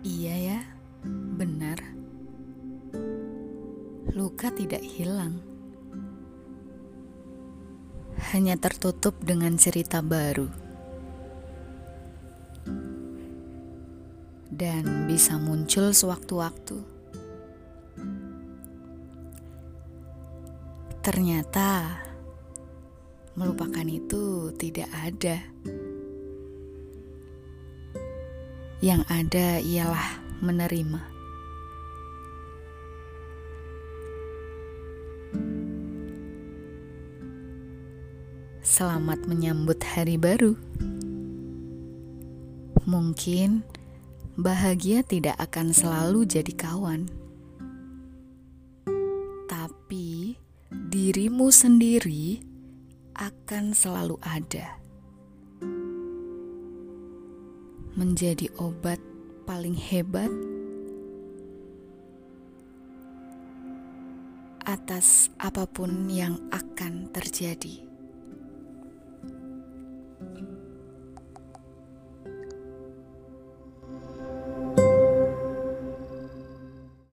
Iya ya, benar. Luka tidak hilang. Hanya tertutup dengan cerita baru. Dan bisa muncul sewaktu-waktu. Ternyata melupakan itu tidak ada. Yang ada ialah menerima. Selamat menyambut hari baru. Mungkin bahagia tidak akan selalu jadi kawan, tapi dirimu sendiri akan selalu ada, menjadi obat paling hebat atas apa pun yang akan terjadi.